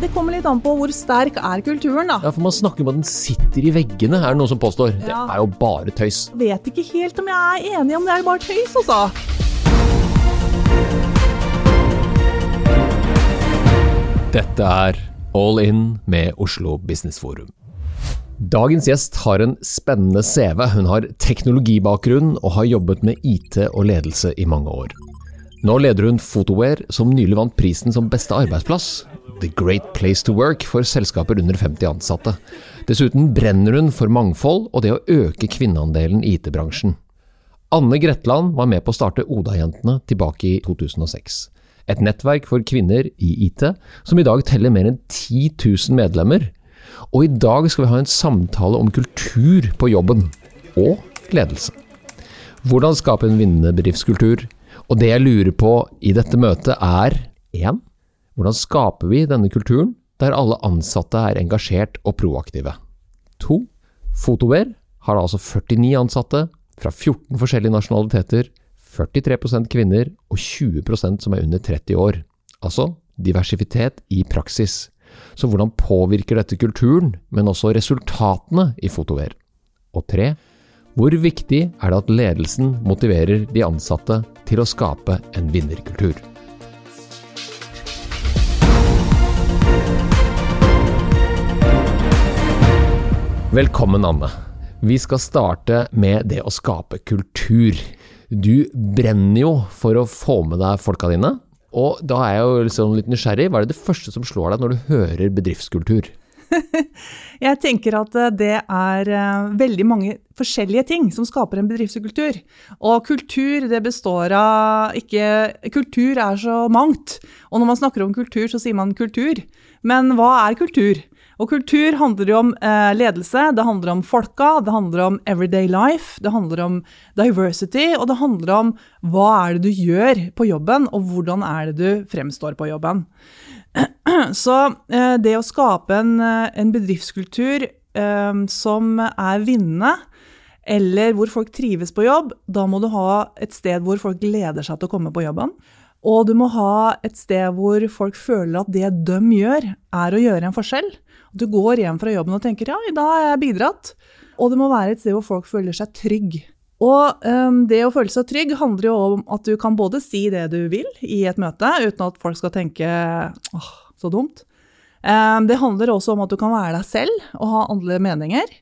det kommer litt an på hvor sterk er kulturen, da. Ja, for Man snakker om at den sitter i veggene, er det noen som påstår. Det er jo bare tøys. Vet ikke helt om jeg er enig om det er bare tøys, altså. Dette er All In med Oslo Business Forum. Dagens gjest har en spennende CV. Hun har teknologibakgrunn og har jobbet med IT og ledelse i mange år. Nå leder hun Photoware, som nylig vant prisen som beste arbeidsplass. The Great Place to Work for selskaper under 50 ansatte. Dessuten brenner hun for mangfold og det å øke kvinneandelen i IT-bransjen. Anne Gretland var med på å starte Oda-jentene tilbake i 2006. Et nettverk for kvinner i IT, som i dag teller mer enn 10 000 medlemmer. Og i dag skal vi ha en samtale om kultur på jobben, og ledelse. Hvordan skape en vinnende bedriftskultur? Og det jeg lurer på i dette møtet er 1. Hvordan skaper vi denne kulturen der alle ansatte er engasjert og proaktive? 2. Photoware har altså 49 ansatte fra 14 forskjellige nasjonaliteter, 43% kvinner og 20% som er under 30 år. Altså diversitet i praksis. Så hvordan påvirker dette kulturen, men også resultatene i Photoware? Og 3. Hvor viktig er det at ledelsen motiverer de ansatte til å skape en vinnerkultur? Velkommen, Anne. Vi skal starte med det å skape kultur. Du brenner jo for å få med deg folka dine. Og da er jeg jo liksom litt nysgjerrig. Hva er det det første som slår deg når du hører bedriftskultur? Jeg tenker at eh, det er eh, veldig mange forskjellige ting som skaper en bedriftskultur. Og kultur, det består av ikke Kultur er så mangt. Og når man snakker om kultur, så sier man kultur. Men hva er kultur? Og kultur handler jo om eh, ledelse, det handler om folka, det handler om everyday life, det handler om diversity, og det handler om hva er det du gjør på jobben, og hvordan er det du fremstår på jobben. Så eh, det å skape en, eh, en bedriftskultur eh, som er vinnende, eller hvor folk trives på jobb, da må du ha et sted hvor folk gleder seg til å komme på jobben. Og du må ha et sted hvor folk føler at det de gjør, er å gjøre en forskjell. Du går hjem fra jobben og tenker ja, i dag har jeg bidratt. Og det må være et sted hvor folk føler seg trygg. Og um, det å føle seg trygg handler jo om at du kan både si det du vil i et møte, uten at folk skal tenke åh, så dumt. Um, det handler også om at du kan være deg selv og ha andre meninger.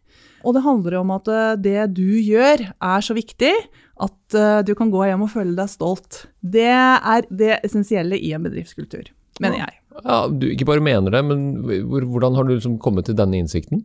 Og det handler om at uh, det du gjør er så viktig at uh, du kan gå hjem og føle deg stolt. Det er det essensielle i en bedriftskultur, mener jeg. Ja, du ikke bare mener det, men hvordan har du liksom kommet til denne innsikten?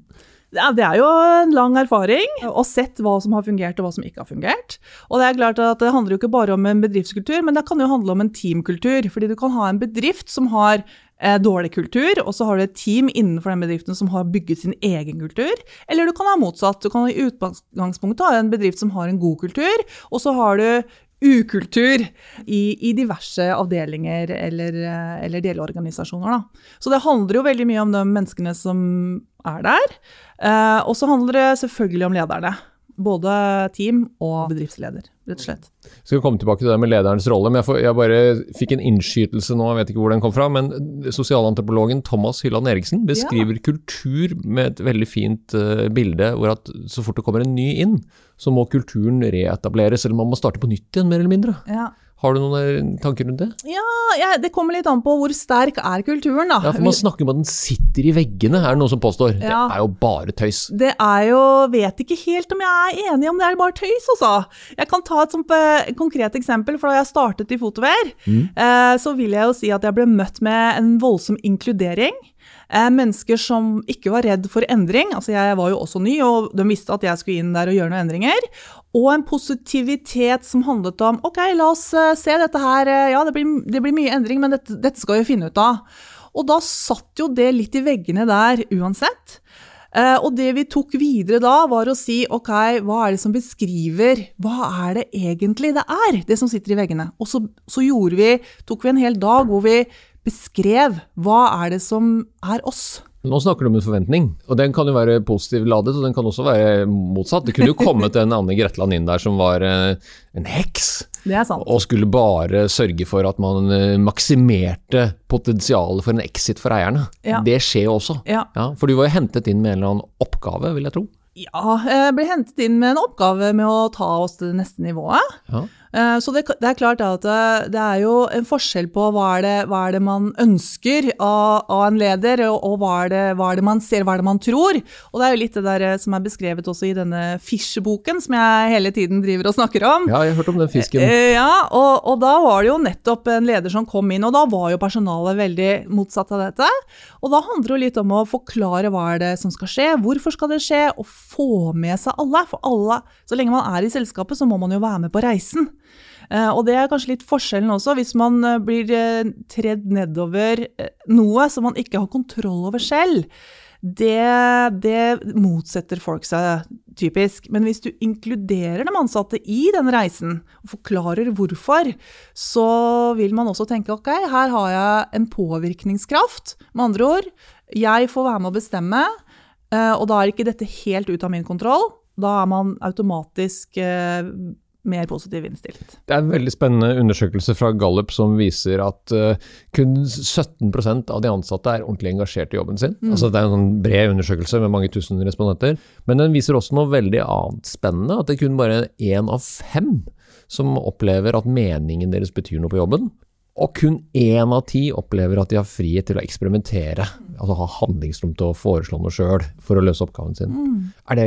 Ja, det er jo en lang erfaring, og sett hva som har fungert og hva som ikke har fungert. Og Det er klart at det handler jo ikke bare om en bedriftskultur, men det kan jo handle om en teamkultur. Fordi du kan ha en bedrift som har eh, dårlig kultur, og så har du et team innenfor den bedriften som har bygget sin egen kultur. Eller du kan ha motsatt. Du kan i utgangspunktet ha en bedrift som har en god kultur, og så har du ukultur i, i diverse avdelinger eller, eh, eller delorganisasjoner. Da. Så det handler jo veldig mye om de menneskene som er der. Eh, og så handler det selvfølgelig om lederne. Både team og bedriftsleder, rett og slett. Skal vi komme tilbake til det med lederens rolle, men jeg, får, jeg bare fikk en innskytelse nå, jeg vet ikke hvor den kom fra, men sosialantropologen Thomas Hylland Eriksen beskriver ja. kultur med et veldig fint uh, bilde, hvor at så fort det kommer en ny inn, så må kulturen reetableres, eller man må starte på nytt igjen, mer eller mindre. Ja. Har du noen tanker rundt det? Ja, ja, Det kommer litt an på hvor sterk er kulturen, da. Ja, for Man snakker om at den sitter i veggene, er det noen som påstår. Ja. Det er jo bare tøys. Det er jo Vet ikke helt om jeg er enig om det er bare tøys, altså. Jeg kan ta et sånt uh, konkret eksempel. For da jeg startet i Fotovær, mm. eh, så vil jeg jo si at jeg ble møtt med en voldsom inkludering. Mennesker som ikke var redd for endring. Altså jeg var jo også ny, og de visste at jeg skulle inn der og gjøre noen endringer. Og en positivitet som handlet om ok, la oss se dette her. Ja, det blir, det blir mye endring, men dette, dette, skal vi finne ut av. Og da satt jo det litt i veggene der uansett. Og det vi tok videre da, var å si ok, hva er det som beskriver Hva er det egentlig det er, det som sitter i veggene? Og så, så vi, tok vi en hel dag hvor vi beskrev hva er det som er oss. Nå snakker du om en forventning, og den kan jo være positiv ladet, og den kan også være motsatt. Det kunne jo kommet en Anne Gretland inn der som var eh, en heks, Det sant. og skulle bare sørge for at man eh, maksimerte potensialet for en exit for eierne. Ja. Det skjer jo også. Ja. Ja, for du var jo hentet inn med en eller annen oppgave, vil jeg tro. Ja, jeg ble hentet inn med en oppgave med å ta oss til det neste nivået. Ja. Eh, Så det, det er klart at det, det er jo en forskjell på hva er det, hva er det man ønsker av, av en leder, og, og hva, er det, hva er det man ser, hva er det man tror. Og det er jo litt det der eh, som er beskrevet også i denne Fischer-boken, som jeg hele tiden driver og snakker om. ja, jeg har hørt om den fisken. Eh, Ja, og, og da var det jo nettopp en leder som kom inn, og da var jo personalet veldig motsatt av dette. Og da handler det jo litt om å forklare hva er det som skal skje, hvorfor skal det skje, og få med seg alle. For alle, så lenge man er i selskapet, så må man jo være med på reisen. Eh, Og det er kanskje litt forskjellen også, hvis man eh, blir eh, tredd nedover noe som man ikke har kontroll over selv. Det, det motsetter folk seg typisk. Men hvis du inkluderer de ansatte i den reisen, og forklarer hvorfor, så vil man også tenke ok, her har jeg en påvirkningskraft. Med andre ord, jeg får være med å bestemme, og da er ikke dette helt ut av min kontroll. Da er man automatisk mer positivt innstilt. Det er en veldig spennende undersøkelse fra Gallup som viser at uh, kun 17% av de ansatte er ordentlig engasjert i jobben sin. Altså Det er en sånn bred undersøkelse med mange tusen respondenter. Men den viser også noe veldig annet spennende, at det er kun bare én av fem som opplever at meningen deres betyr noe på jobben. Og kun én av ti opplever at de har frihet til å eksperimentere, altså ha handlingsrom til å foreslå noe sjøl for å løse oppgaven sin. Er, det,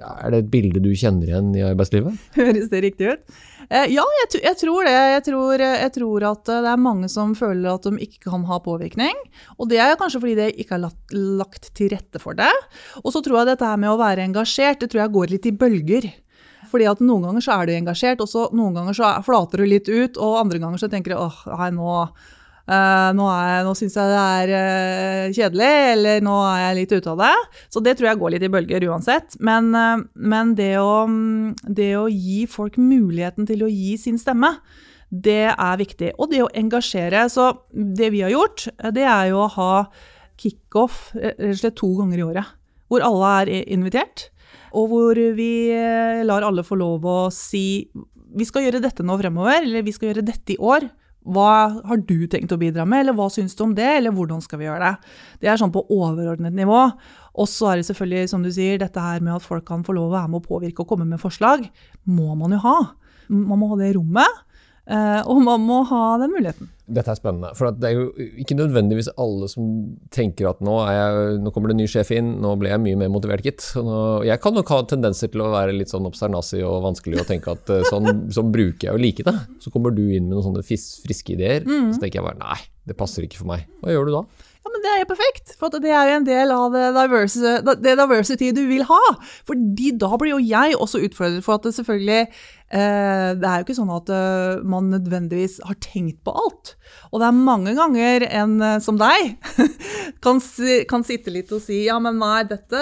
er det et bilde du kjenner igjen i arbeidslivet? Høres det riktig ut? Eh, ja, jeg, jeg tror det. Jeg tror, jeg tror at eh, det er mange som føler at de ikke kan ha påvirkning. Og det er kanskje fordi det ikke er lagt, lagt til rette for det. Og så tror jeg dette her med å være engasjert, det tror jeg går litt i bølger. Fordi at noen ganger så er du engasjert, og så noen ganger så er- flater du litt ut, og andre ganger så tenker du åh, nei, nå, Uh, nå, nå syns jeg det er uh, kjedelig, eller nå er jeg litt ute av det. Så det tror jeg går litt i bølger uansett. Men, uh, men det, å, det å gi folk muligheten til å gi sin stemme, det er viktig. Og det å engasjere. Så det vi har gjort, det er jo å ha kickoff rett to ganger i året. Hvor alle er invitert, og hvor vi eh, lar alle få lov å si vi skal gjøre dette nå fremover, eller vi skal gjøre dette i år. Hva har du tenkt å bidra med, eller hva syns du om det, eller hvordan skal vi gjøre det? Det er sånn på overordnet nivå. Og så er det selvfølgelig, som du sier, dette her med at folk kan få lov å være med å påvirke og komme med forslag, må man jo ha. Man må ha det rommet, og man må ha den muligheten. Dette er spennende. For det er jo ikke nødvendigvis alle som tenker at nå, er jeg, nå kommer det en ny sjef inn, nå ble jeg mye mer motivert, gitt. Nå, jeg kan nok ha tendenser til å være litt sånn obsternasig og vanskelig og tenke at eh, sånn, sånn bruker jeg å like det. Så kommer du inn med noen sånne friske ideer, så tenker jeg bare nei, det passer ikke for meg. Hva gjør du da? Ja, men Det er jo perfekt, for det er jo en del av det, diversity, det diversity du vil ha. Fordi da blir jo jeg også utfordret for at det selvfølgelig eh, Det er jo ikke sånn at eh, man nødvendigvis har tenkt på alt. Og det er mange ganger en eh, som deg kan, kan sitte litt og si ja, men nei, dette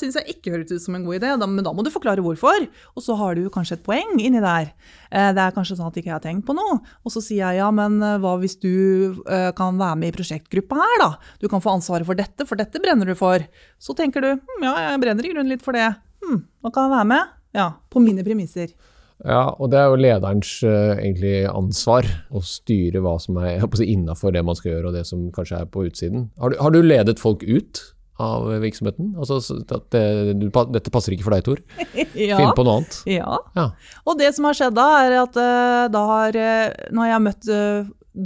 syns jeg ikke høres ut som en god idé, men da må du forklare hvorfor. Og så har du kanskje et poeng inni der. Det er kanskje sånn at ikke jeg har tenkt på noe. Og så sier jeg ja, men hva hvis du kan være med i prosjektgruppa her, da? Du kan få ansvaret for dette, for dette brenner du for. Så tenker du hm, ja, jeg brenner i grunnen litt for det. Hm, nå kan jeg være med. Ja, på mine premisser. Ja, og det er jo lederens uh, egentlig ansvar å styre hva som er innafor det man skal gjøre, og det som kanskje er på utsiden. Har du, har du ledet folk ut av virksomheten? Altså at det, du, dette passer ikke for deg, Tor. Ja. Finn på noe annet. Ja. Ja. Og det som har skjedd da, er at uh, da har, uh, når jeg har møtt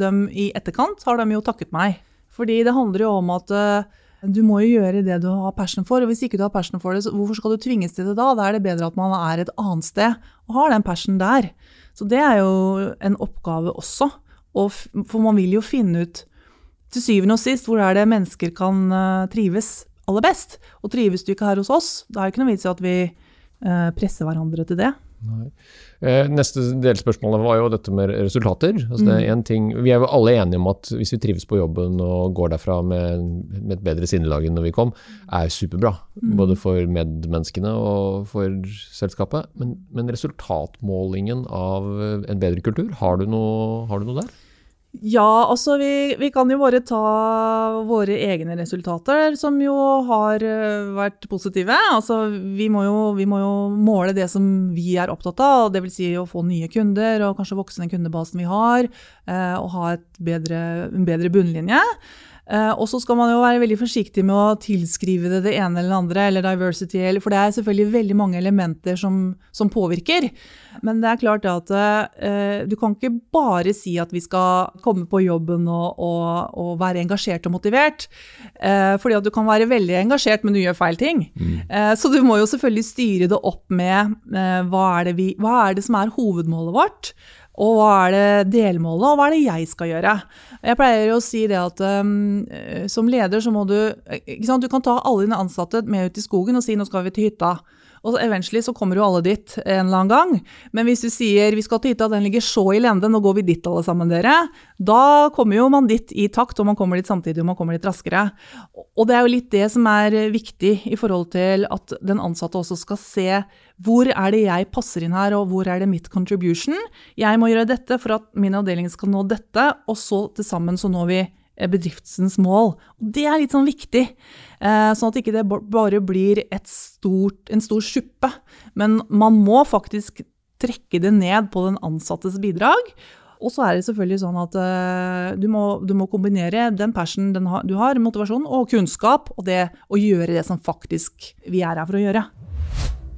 dem i etterkant, har de jo takket meg. Fordi det handler jo om at eh, du må jo gjøre det du har passion for, og hvis ikke du har passion for det, hvorfor skal du tvinges til det da? Da er det bedre at man er et annet sted og har den passion der. Så det er jo en oppgave også. Og for man vil jo finne ut til syvende og sist hvor er det mennesker kan eh, trives aller best. Og trives du ikke her hos oss, da er det ikke noe vits i at vi eh, presser hverandre til det. Eh, Neste delspørsmål var jo dette med resultater. Altså det er en ting, vi er jo alle enige om at hvis vi trives på jobben og går derfra med, med et bedre sinnelag enn når vi kom, er superbra. Både for medmenneskene og for selskapet. Men, men resultatmålingen av en bedre kultur, har du noe, har du noe der? Ja, altså vi, vi, kan jo bare ta våre egne resultater, som jo har eh, vært positive. Altså vi må, jo, vi må jo måle det som vi er opptatt av, dvs. Si å få nye kunder og kanskje vokse den kundebasen vi har, eh, og ha bedre, en bedre bunnlinje. Eh, og så skal man jo være veldig forsiktig med å tilskrive det det ene eller det andre, eller diversity, for det er selvfølgelig veldig mange elementer som, som påvirker. Men det er klart at uh, du kan ikke bare si at vi skal komme på jobben og, og, og være engasjert og motivert. Uh, fordi at du kan være veldig engasjert, men du gjør feil ting. Mm. Så du må jo selvfølgelig styre det opp med hva er, vi, hva er det som er hovedmålet vårt. Og hva er det delmålet, og hva er det jeg skal gjøre? Jeg pleier å si det at um, som leder så må du Du kan ta alle dine ansatte med ut i skogen og si nå skal vi til hytta. Og eventually så kommer jo alle dit en eller annen gang. Men hvis du sier vi skal til hytta, den ligger så i lende, nå går vi dit alle sammen dere. Da kommer jo man dit i takt, og man kommer dit samtidig og man kommer litt raskere. Og det er jo litt det som er viktig i forhold til at den ansatte også skal se hvor er det jeg passer inn her, og hvor er det mitt contribution? Jeg må gjøre dette for at min avdeling skal nå dette, og så til sammen så når vi bedriftens mål. Og det er litt sånn viktig, eh, sånn at ikke det bare blir stort, en stor suppe. Men man må faktisk trekke det ned på den ansattes bidrag. Og så er det selvfølgelig sånn at uh, du, må, du, må, kombinere den passion den ha, du har, motivasjon, og kunnskap, og det å gjøre det som faktisk vi er her for å gjøre.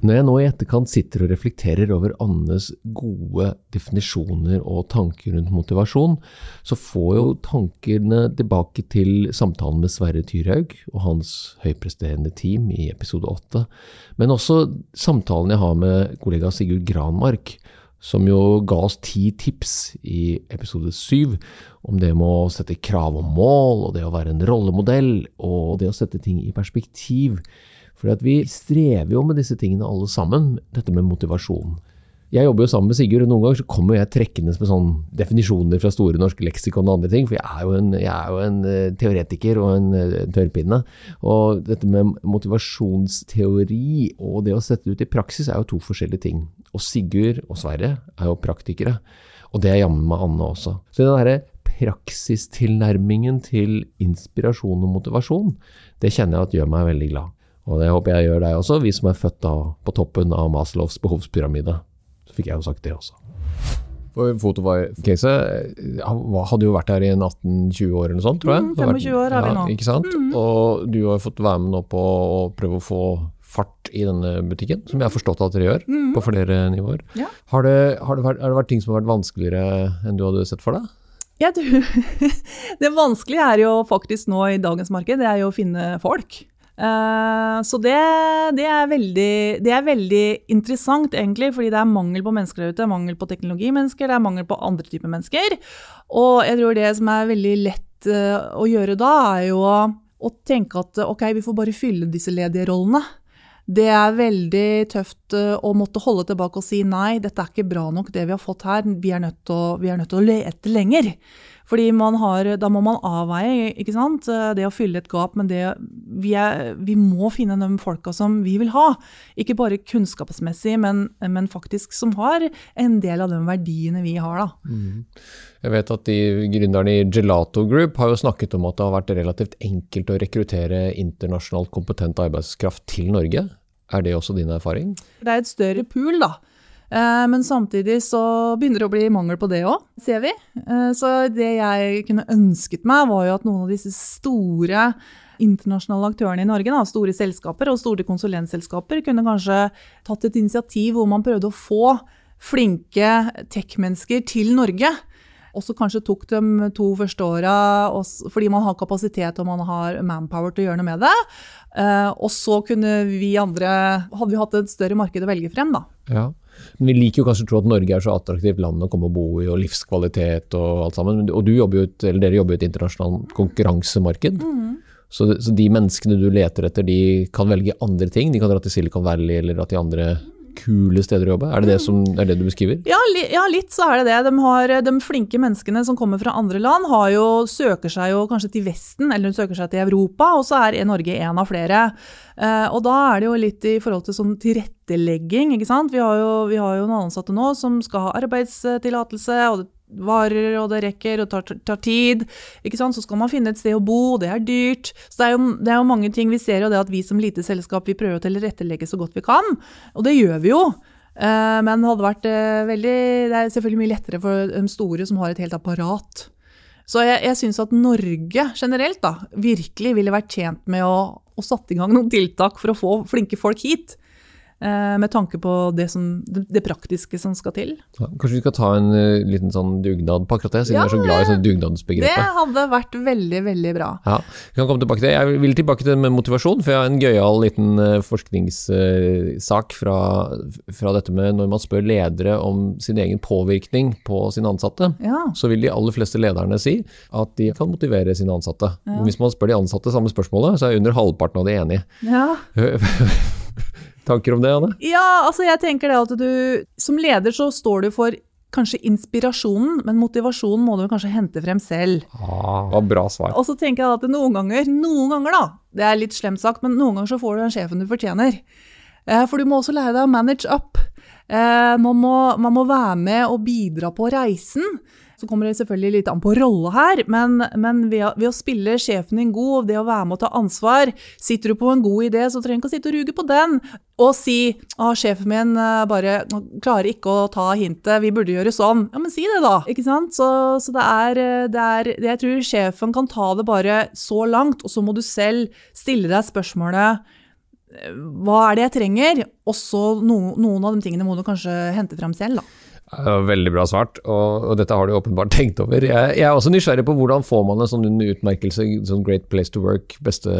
Når jeg nå i etterkant sitter og reflekterer over Annes gode definisjoner og tanker rundt motivasjon, så får jo tankene tilbake til samtalen med Sverre Tyrhaug og hans høypresterende team i episode åtte, men også samtalen jeg har med kollega Sigurd Granmark, som jo ga oss ti tips i episode syv om det med å sette krav om mål, og det å være en rollemodell, og det å sette ting i perspektiv. For vi strever jo med disse tingene alle sammen, dette med motivasjon. Jeg jobber jo sammen med Sigurd, og noen ganger så kommer jeg trekkende med sånne definisjoner fra Store norske leksikon og andre ting, for jeg er jo en, er jo en uh, teoretiker og en uh, tørrpinne. Og dette med motivasjonsteori og det å sette det ut i praksis er jo to forskjellige ting. Og Sigurd og Sverre er jo praktikere, og det er jammen meg Anne også. Så den derre praksistilnærmingen til inspirasjon og motivasjon, det kjenner jeg at gjør meg veldig glad. Og det håper jeg gjør deg også, vi som er født da på toppen av Maslows behovspyramide. Så fikk jeg jo sagt det også. For Fotovar-caset hadde jo vært her i 18-20 år eller noe sånt, tror jeg. Mm, 25 år har vi nå. Ja, ikke sant? Mm. Og du har fått være med nå på å prøve å få fart i denne butikken, som jeg har forstått at dere gjør, mm. på flere nivåer. Ja. Har, det, har, det vært, har det vært ting som har vært vanskeligere enn du hadde sett for deg? Ja, du, det vanskelige er jo faktisk nå i dagens marked, det er jo å finne folk. Uh, så det, det, er veldig, det, er veldig, interessant, egentlig, fordi det er mangel på mennesker der ute. Mangel på teknologimennesker, det er mangel på andre typer mennesker. Og jeg tror det som er veldig lett uh, å gjøre da, er jo å tenke at ok, vi får bare fylle disse ledige rollene. Det er veldig tøft uh, å måtte holde tilbake og si nei, dette er ikke bra nok, det vi har fått her. Vi er nødt til å, nødt til å lete lenger. Fordi har, da må man avveie ikke sant? det å fylle et gap, men det, vi, er, vi, må finne de folka som vi vil ha. Ikke bare kunnskapsmessig, men, men, faktisk som har en del av de verdiene vi har. Da. Mm. Jeg vet at de Gründerne i Gelato Group har jo snakket om at det har vært relativt enkelt å rekruttere internasjonalt kompetent arbeidskraft til Norge. Er det også din erfaring? Det er et større pool, da. Eh, men samtidig så begynner det å bli mangel på det òg, ser vi. Eh, så det jeg kunne ønsket meg, var jo at noen av disse store internasjonale aktørene i Norge, da, store selskaper og store konsulentselskaper, kunne kanskje tatt et initiativ hvor man prøvde å få flinke tech-mennesker til Norge. Og så kanskje tok de to første åra fordi man har kapasitet og man har manpower til å gjøre noe med det. Eh, og så kunne vi andre Hadde vi hatt et større marked å velge frem, da. Ja. Men vi liker jo kanskje å tro at Norge er så attraktivt land å komme og bo i, og livskvalitet og alt sammen. Og du jobber eller dere jobber jo i et internasjonalt konkurransemarked. Mm. Så, så, de menneskene du leter etter, de kan velge andre ting. De kan dra til Silicon Valley eller dra til andre kule steder å jobbe? Er det det, som, er det du beskriver? Ja, li, ja, litt så er det det. De, har, de, flinke menneskene som kommer fra andre land, jo, søker seg jo kanskje til Vesten, eller de søker seg til Europa, og så er Norge en av flere. Eh, og da er det jo litt i forhold til sånn tilrettelegging, ikke sant. Vi har jo, vi har jo noen ansatte nå som skal ha arbeidstillatelse, og det varer, og det rekker, og tar, tar tid. ikke sant? Så skal man finne et sted å bo, det er dyrt. Så det er, jo, det er jo mange ting. Vi ser jo det at vi som lite selskap vi prøver å tilrettelegge så godt vi kan, og det gjør vi jo. Eh, men det hadde vært eh, veldig Det er selvfølgelig mye lettere for de store som har et helt apparat. Så jeg, jeg syns at Norge generelt da, virkelig ville vært tjent med å, å satt i gang noen tiltak for å få flinke folk hit. Eh, med tanke på det, som, det, praktiske som skal til. Ja, kanskje vi skal ta en uh, liten sånn dugnad på akkurat det, siden ja, er så glad i sånn dugnadsbegrepet. Det hadde vært veldig, veldig bra. Ja, vi kan komme tilbake til det. Jeg vil tilbake til det med motivasjon, for jeg har en gøyal liten uh, forskningssak uh, fra, fra, dette med når man spør ledere om sin egen påvirkning på sine ansatte, ja. så vil de aller fleste lederne si at de kan motivere sine ansatte. Hvis man spør de ansatte samme spørsmålet, så er under halvparten av de enige. Ja. Tanker om det, Anne? Ja, altså jeg tenker det at du Som leder så står du for kanskje inspirasjonen, men motivasjonen må du kanskje hente frem selv. Ah, bra svar. Og så tenker jeg at noen ganger, noen ganger da, det er litt slemt sagt, men noen ganger så får du den sjefen du fortjener. Eh, for du må også lære deg å manage up. Eh, man må, man må være med og bidra på reisen. Så kommer det selvfølgelig litt an på rolle her, men, men ved, ved, å, spille sjefen din god, det å være med å ta ansvar Sitter du på en god idé, så trenger du ikke å sitte og ruge på den og si at sjefen min eh, bare klarer ikke å ta hintet, vi burde gjøre sånn. Ja, men si det, da. Ikke sant? Så, så det, er, eh, det er Jeg tror sjefen kan ta det bare så langt, og så må du selv stille deg spørsmålet eh, hva er det jeg trenger? Og så no, noen av de tingene må du kanskje hente frem selv, da. Veldig bra svart, og, og, dette har du åpenbart tenkt over. Jeg, jeg, er også nysgjerrig på hvordan får man en sånn utmerkelse, sånn Great Place to Work, beste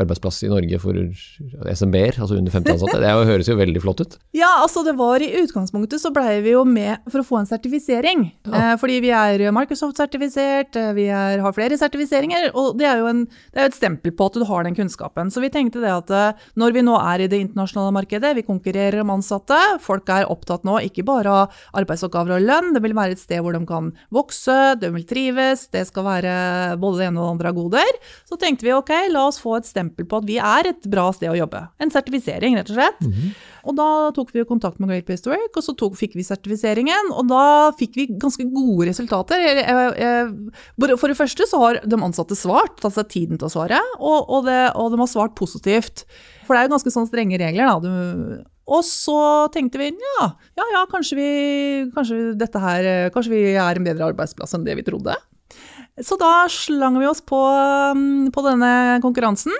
arbeidsplass i Norge for SMB-er, altså under 50 ansatte. Det høres jo veldig flott ut. Ja, altså det var i utgangspunktet så blei vi jo med for å få en sertifisering. Ja. Eh, fordi vi er Microsoft-sertifisert, eh, vi er, har flere sertifiseringer, og det er, jo en, det er jo et stempel på at du har den kunnskapen. Så vi tenkte det at eh, når vi nå er i det internasjonale markedet, vi konkurrerer om ansatte, folk er opptatt nå ikke bare av arbeidsoppgaver og lønn. Det vil være et sted hvor de kan vokse, de vil trives, det skal være både det ene og det andre av goder. Så tenkte vi ok, la oss få et stempel på at vi er et bra sted å jobbe. En sertifisering, rett og slett. Mm -hmm. Og da tok vi kontakt med Great Place to Work, og så tok, fikk vi sertifiseringen. Og da fikk vi ganske gode resultater. For det første så har de ansatte svart, tatt seg tiden til å svare, og, og, det, og de har svart positivt. For det er jo ganske sånn strenge regler, da. Du, og så tenkte vi ja, ja, ja kanskje, vi, kanskje, her, kanskje, vi, er en bedre arbeidsplass enn det vi trodde. Så da slang vi oss på, um, på denne konkurransen.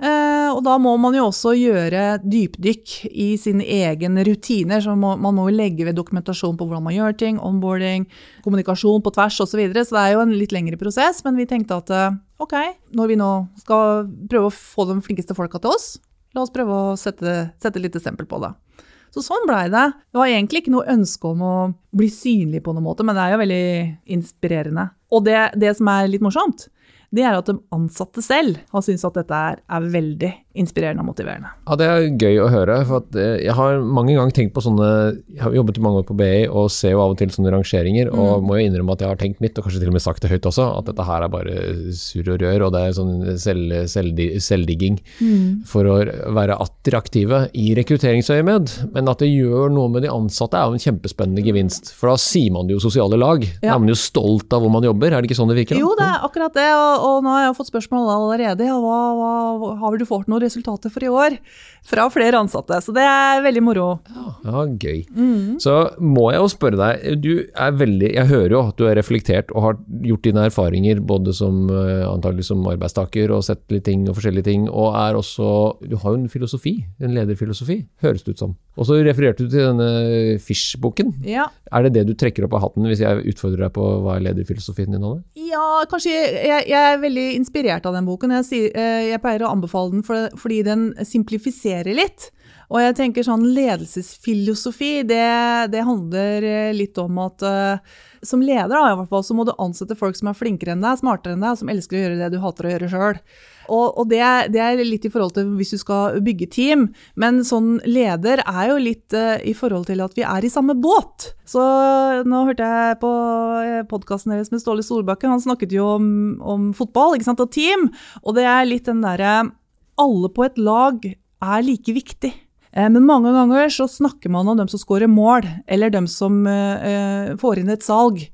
Eh, og da må man jo også gjøre dypdykk i sine egne rutiner. så Man må jo legge ved dokumentasjon på hvordan man gjør ting, onboarding, kommunikasjon på tvers osv. Så, videre. så det er jo en litt lengre prosess, men vi tenkte at eh, ok, når vi nå skal prøve å få de flinkeste folka til oss, La oss prøve å sette, sette litt stempel på det. Så sånn blei det. Det var egentlig ikke noe ønske om å bli synlig på noen måte, men det er jo veldig inspirerende. Og det, det som er litt morsomt, det er at de ansatte selv har syntes at dette er, er, veldig inspirerende og motiverende. Ja, Det er gøy å høre. for eh, Jeg har mange ganger tenkt på sånne Jeg har jobbet i mange år på BI og ser jo av og til sånne rangeringer, mm. og må jo innrømme at jeg har tenkt mitt, og kanskje til og med sagt det høyt også, at dette her er bare surr og rør, og det er sånn selv, selv, selvdigging mm. for å være attraktive i rekrutteringsøyemed. Men at det gjør noe med de ansatte er jo en kjempespennende gevinst. For da sier man jo sosiale lag. Ja. Da er man jo stolt av hvor man jobber, er det ikke sånn det virker? Da? Jo, det er akkurat det. og og nå har jeg fått spørsmål allerede. Ja, hva, hva, har du fått noen resultater for i år? Fra flere ansatte. Så det er veldig moro. Ja, ja gøy. Mm. Så må jeg jo spørre deg, du er veldig Jeg hører jo at du er reflektert og har gjort dine erfaringer både som eh, antagelig som arbeidstaker og sett litt ting og forskjellige ting, og er også Du har jo en filosofi, en lederfilosofi, høres det ut som. Og så refererte du til denne Fish-boken. Ja. Er det det du trekker opp av hatten hvis jeg utfordrer deg på hva er lederfilosofien din? Anne? Ja, kanskje jeg, jeg, er veldig inspirert av den boken. Jeg, sier, eh, jeg pleier å anbefale den for, fordi den simplifiserer litt. Og jeg tenker sånn ledelsesfilosofi, det, det handler eh, litt om at uh, som leder da, i hvert fall, så må du ansette folk som er flinkere enn deg, smartere enn deg, og som elsker å gjøre det du hater å gjøre sjøl. Og, og det, det, er, litt i forhold til hvis du skal bygge team. Men sånn leder er jo litt uh, i forhold til at vi er i samme båt. Så nå hørte jeg på podkasten deres med Ståle Solbakken, han snakket jo om, om fotball og team. Og det er litt den derre Alle på et lag er like viktig. Eh, men mange ganger så snakker man om dem som scorer mål, eller dem som får inn et salg.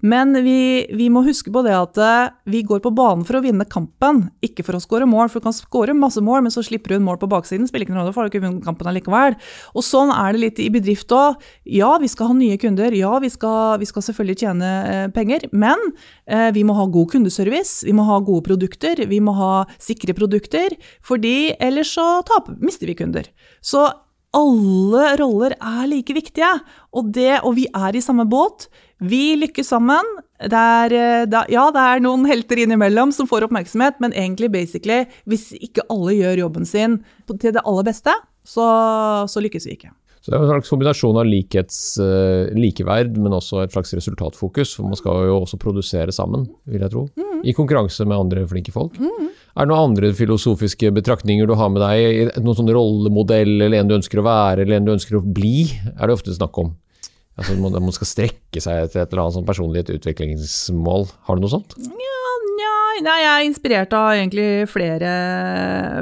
Men vi, vi, må huske på det at eh, vi går på banen for å vinne kampen, ikke for å skåre mål. For du kan skåre masse mål, men så slipper du en mål på baksiden. Spiller ikke noen rolle, for du ikke vunnet kampen allikevel. Og sånn er det litt i bedrift òg. Ja, vi skal ha nye kunder. Ja, vi skal, vi skal selvfølgelig tjene eh, penger. Men eh, vi må ha god kundeservice, vi må ha gode produkter, vi må ha sikre produkter. fordi ellers så taper, mister vi kunder. Så alle roller er like viktige, og, det, og vi er i samme båt. Vi lykkes sammen. Det er, det, ja, det er noen helter innimellom som får oppmerksomhet, men egentlig basically, hvis ikke alle gjør jobben sin til det aller beste, så, så lykkes vi ikke. Så Det er en slags kombinasjon av likhets, uh, likeverd, men også et slags resultatfokus. For man skal jo også produsere sammen, vil jeg tro. Mm. I konkurranse med andre flinke folk. Mm. Er det noen andre filosofiske betraktninger du har med deg? Noen sånn rollemodell, eller en du ønsker å være, eller en du ønsker å bli? Er det ofte snakk om? Altså, man skal strekke seg etter et eller annet sånn personlig utviklingsmål. Har du noe sånt? Ja, nei, jeg er inspirert av egentlig flere,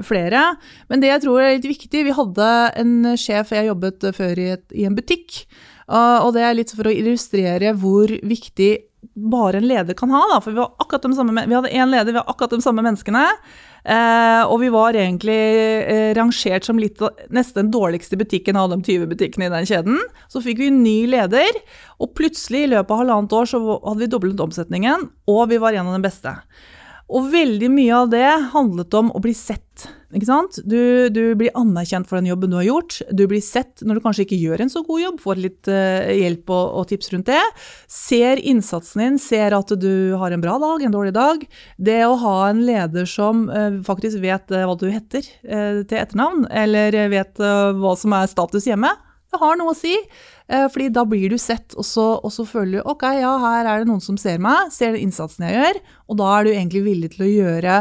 flere, Men det jeg tror er litt viktig Vi hadde en sjef jeg jobbet før i, et, i en butikk. Og det er litt for å illustrere hvor viktig bare en leder kan ha. Da. For vi, var akkurat de samme, vi hadde én leder, vi har akkurat de samme menneskene. Eh, og vi var egentlig eh, rangert som litt, nesten den dårligste butikken av de 20 butikkene i den kjeden. Så fikk vi en ny leder, og plutselig i løpet av halvannet år så hadde vi doblet omsetningen, og vi var en av de beste. Og veldig mye av det handlet om å bli sett. Du, du, blir anerkjent for den jobben du har gjort. Du blir sett når du kanskje ikke gjør en så god jobb, får litt uh, hjelp og, og, tips rundt det. Ser innsatsen din, ser at du har en bra dag, en dårlig dag. Det å ha en leder som uh, faktisk vet uh, hva du heter til etternavn, eller vet hva som er status hjemme, det har noe å si. Fordi da blir du sett, og så, og så, føler du ok, ja, her er det noen som ser meg, ser den innsatsen jeg gjør, og da er du egentlig villig til å gjøre,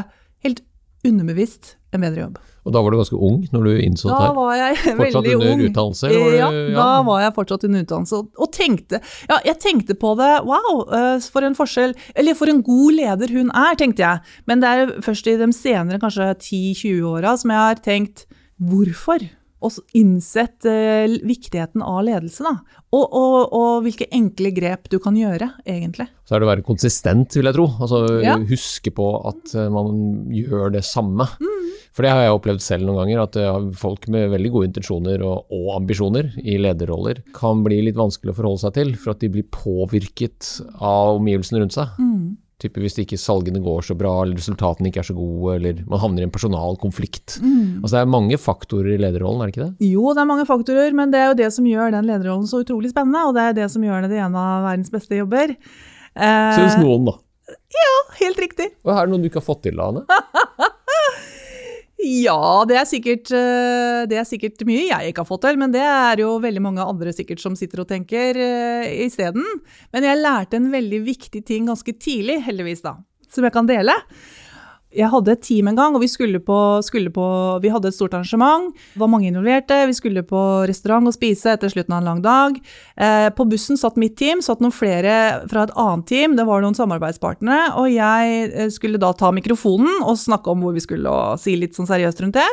helt underbevisst, en bedre jobb. Og da var du ganske ung når du innså det? Da var jeg veldig ung. Fortsatt under utdannelse? Ja, ja, da var jeg fortsatt under utdannelse. Og tenkte Ja, jeg tenkte på det. Wow, eh, for en forskjell Eller for en god leder hun er, tenkte jeg. Men det er først i de senere kanskje 10-20 åra som jeg har tenkt hvorfor? Og innsett eh, viktigheten av ledelse. Da. Og, og, og, hvilke enkle grep du kan gjøre, egentlig. Så er det å være konsistent, vil jeg tro. Altså ja. Huske på at uh, man gjør det samme. Mm. For det har jeg opplevd selv noen ganger, at uh, folk med veldig gode intensjoner og, og, ambisjoner i lederroller kan bli litt vanskelig å forholde seg til, for at de blir påvirket av omgivelsene rundt seg. Mm. Type hvis ikke salgene går så bra, eller resultatene ikke er så gode, eller man havner i en personalkonflikt. Mm. Altså Det er mange faktorer i lederrollen, er det ikke det? Jo, det er mange faktorer, men det er jo det som gjør den lederrollen så utrolig spennende, og det er det som gjør det til en av verdens beste jobber. Eh, Syns noen, da. Ja, helt riktig. Og er det noen du ikke har fått til, Ane? Ja, det er, sikkert, eh, det er sikkert mye jeg ikke har fått til, men det er jo veldig mange andre sikkert som sitter og tenker uh, isteden. Men jeg lærte en veldig viktig ting ganske tidlig, heldigvis, da, som jeg kan dele jeg hadde et team en gang, og vi på, på, Vi hadde et stort arrangement. Det var mange involverte. Vi skulle på restaurant og spise etter slutten av en lang dag. Eh, på bussen satt mitt team, satt noen flere fra et annet team. Det var noen samarbeidspartnere. Og jeg eh, skulle da ta mikrofonen og snakke om hvor vi skulle, og si litt sånn seriøst rundt det.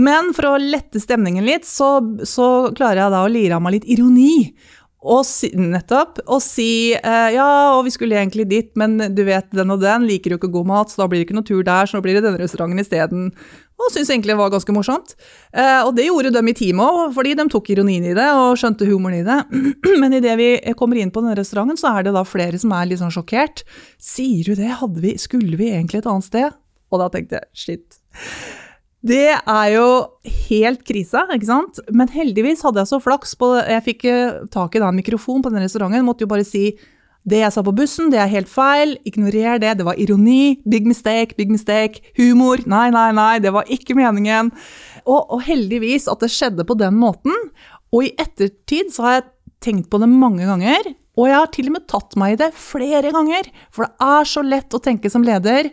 Men for å lette stemningen litt, så, så klarer jeg da å lire av meg litt ironi. Og si, nettopp. Og si eh, ja, og vi skulle egentlig dit, men du vet den og den liker jo ikke god mat, så da blir det ikke noe tur der, så nå blir det denne restauranten isteden. Og syntes egentlig det var ganske morsomt. Eh, og det gjorde de i teamet òg, fordi de tok ironien i det og skjønte humoren i det. men idet vi kommer inn på denne restauranten, så er det da flere som er litt sånn sjokkert. Sier du det? Vi, skulle vi egentlig et annet sted? Og da tenkte jeg shit. Det er jo helt krise, ikke sant? Men heldigvis hadde jeg så flaks. På, jeg fikk eh, tak i en mikrofon på den restauranten. Måtte jo bare si det jeg sa på bussen, det er helt feil. Ignorer det. Det var ironi. Big mistake, big mistake. Humor. Nei, nei, nei, det var ikke meningen. Og, og heldigvis at det skjedde på den måten. Og i ettertid så har jeg tenkt på det mange ganger. Og jeg har til og med tatt meg i det flere ganger. For det er så lett å tenke som leder.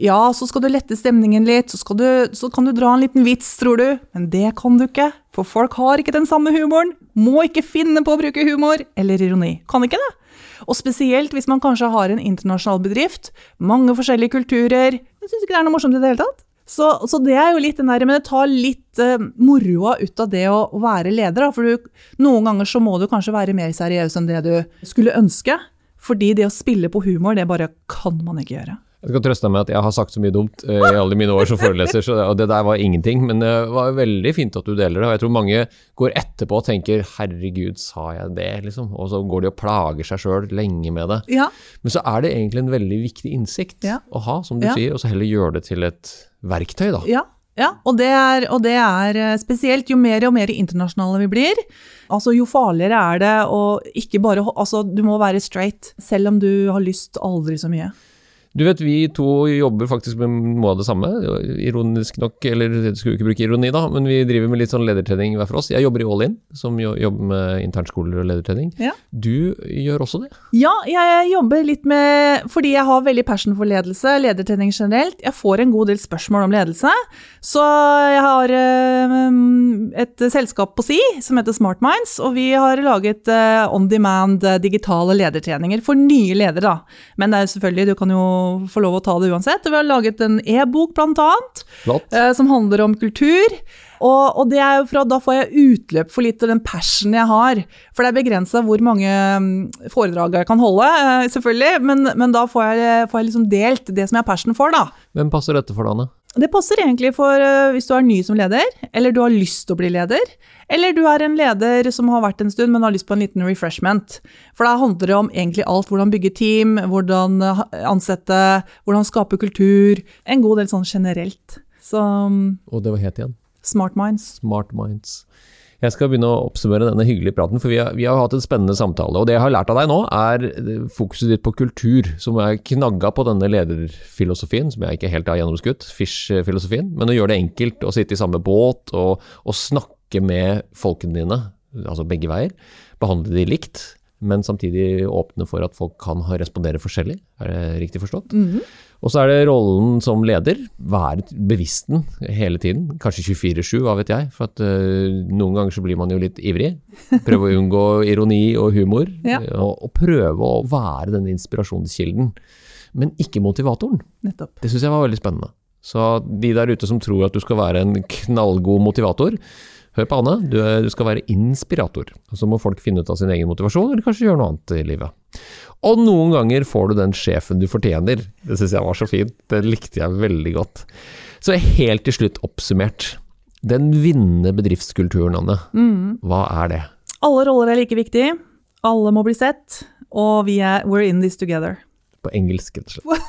Ja, så skal du lette stemningen litt, så, du, så, kan du dra en liten vits, tror du. Men det kan du ikke, for folk har ikke den samme humoren. Må ikke finne på å bruke humor eller ironi. Kan ikke det. Og spesielt hvis man kanskje har en internasjonal bedrift, mange forskjellige kulturer. Jeg syns ikke det er noe morsomt i det hele tatt. Så, så, det er jo litt den der, men det tar litt uh, moroa ut av det å, å være leder. Da. For du, noen ganger så må du kanskje være mer seriøs enn det du skulle ønske. Fordi det å spille på humor, det bare kan man ikke gjøre. Jeg skal trøste deg med at jeg har sagt så mye dumt uh, i alle mine år som foreleser, så det, og det der var ingenting. Men det var veldig fint at du deler det. Og jeg tror mange går etterpå og tenker 'herregud, sa jeg det', liksom. Og så går de og plager seg sjøl lenge med det. Ja. Men så er det egentlig en veldig viktig innsikt Ja. å ha, som du Ja. sier, og så heller gjøre det til et verktøy, da. Ja, ja og, det er, og det er eh, spesielt jo mer og mer internasjonale vi blir. Altså Jo farligere er det å ikke bare Altså, du må være straight, selv om du har lyst aldri så mye. Du vet, vi to jobber faktisk med noe av det samme, ironisk nok, eller jeg skulle ikke bruke ironi da, men vi driver med litt sånn ledertrening hver for oss. Jeg jobber i All In, som jobber med internskoler og ledertrening. Ja. Du gjør også det? Ja, jeg jobber litt med Fordi jeg har veldig passion for ledelse, ledertrening generelt. Jeg får en god del spørsmål om ledelse. Så jeg har eh, et selskap på si som heter Smart Minds, og vi har laget eh, on demand eh, digitale ledertreninger for nye ledere. da. Men det er jo selvfølgelig, du kan jo få lov å ta det uansett. Vi har laget en e-bok, blant annet, eh, som handler om kultur. Og, og det er jo for at da får jeg utløp for litt av den passionen jeg har. For det er begrensa hvor mange mm, foredrag jeg kan holde, eh, selvfølgelig. Men, men da får jeg, får jeg liksom delt det som jeg har passion for, da. Hvem passer dette for, Dane? Det passer egentlig for eh, hvis du er ny som leder, eller du har lyst til å bli leder. Eller du er en leder som har vært en stund, men har lyst på en liten refreshment. For da handler det om egentlig alt. Hvordan bygge team, hvordan eh, ansette, hvordan skape kultur. En god del sånn generelt. Så mm, Og det var het igjen? Smart Minds. Smart Minds. Jeg skal begynne å oppsummere denne hyggelige praten, for vi har, vi har hatt en spennende samtale. Og det jeg har lært av deg nå, er eh, fokuset ditt på kultur, som er knagga på denne lederfilosofien, som jeg ikke helt har gjennomskutt, Fish-filosofien. Men å gjøre det enkelt, å sitte i samme båt og, og snakke med folkene dine, altså begge veier. Behandle de likt, men samtidig åpne for at folk kan respondere forskjellig. Er det riktig forstått? Og så er det rollen som leder, være bevisst den hele tiden. Kanskje 24-7, hva vet jeg. For at uh, noen ganger så blir man jo litt ivrig. Prøve å unngå ironi og humor. Ja. Og, og prøve å være den inspirasjonskilden. Men ikke motivatoren. Nettopp. Det syns jeg var veldig spennende. Så de der ute som tror at du skal være en knallgod motivator, hør på Anne, du, er- du skal være inspirator. Så må folk finne ut av sin egen motivasjon, eller kanskje gjøre noe annet i livet. Og noen ganger får du den sjefen du fortjener. Det syns jeg var så fint. Det likte jeg veldig godt. Så helt til slutt oppsummert. Den vinnende bedriftskulturen, Anne. Hva er det? Alle roller er like viktige. Alle må bli sett. Og vi er we're in this together. På engelsk, rett og slett.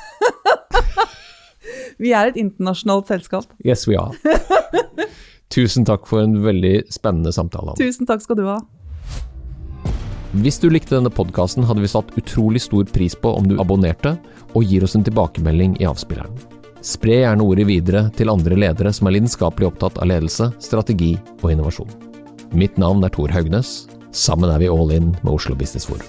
Vi er et internasjonalt selskap. Yes, we are. Tusen takk for en veldig spennende samtale. Anne. Tusen takk skal du ha. Hvis du likte denne podkasten, hadde vi satt utrolig stor pris på om du abonnerte og gir oss en tilbakemelding i avspilleren. Spre gjerne ordet videre til andre ledere som er lidenskapelig opptatt av ledelse, strategi og innovasjon. Mitt navn er Tor Haugnes. Sammen er vi all in med Oslo Business Forum.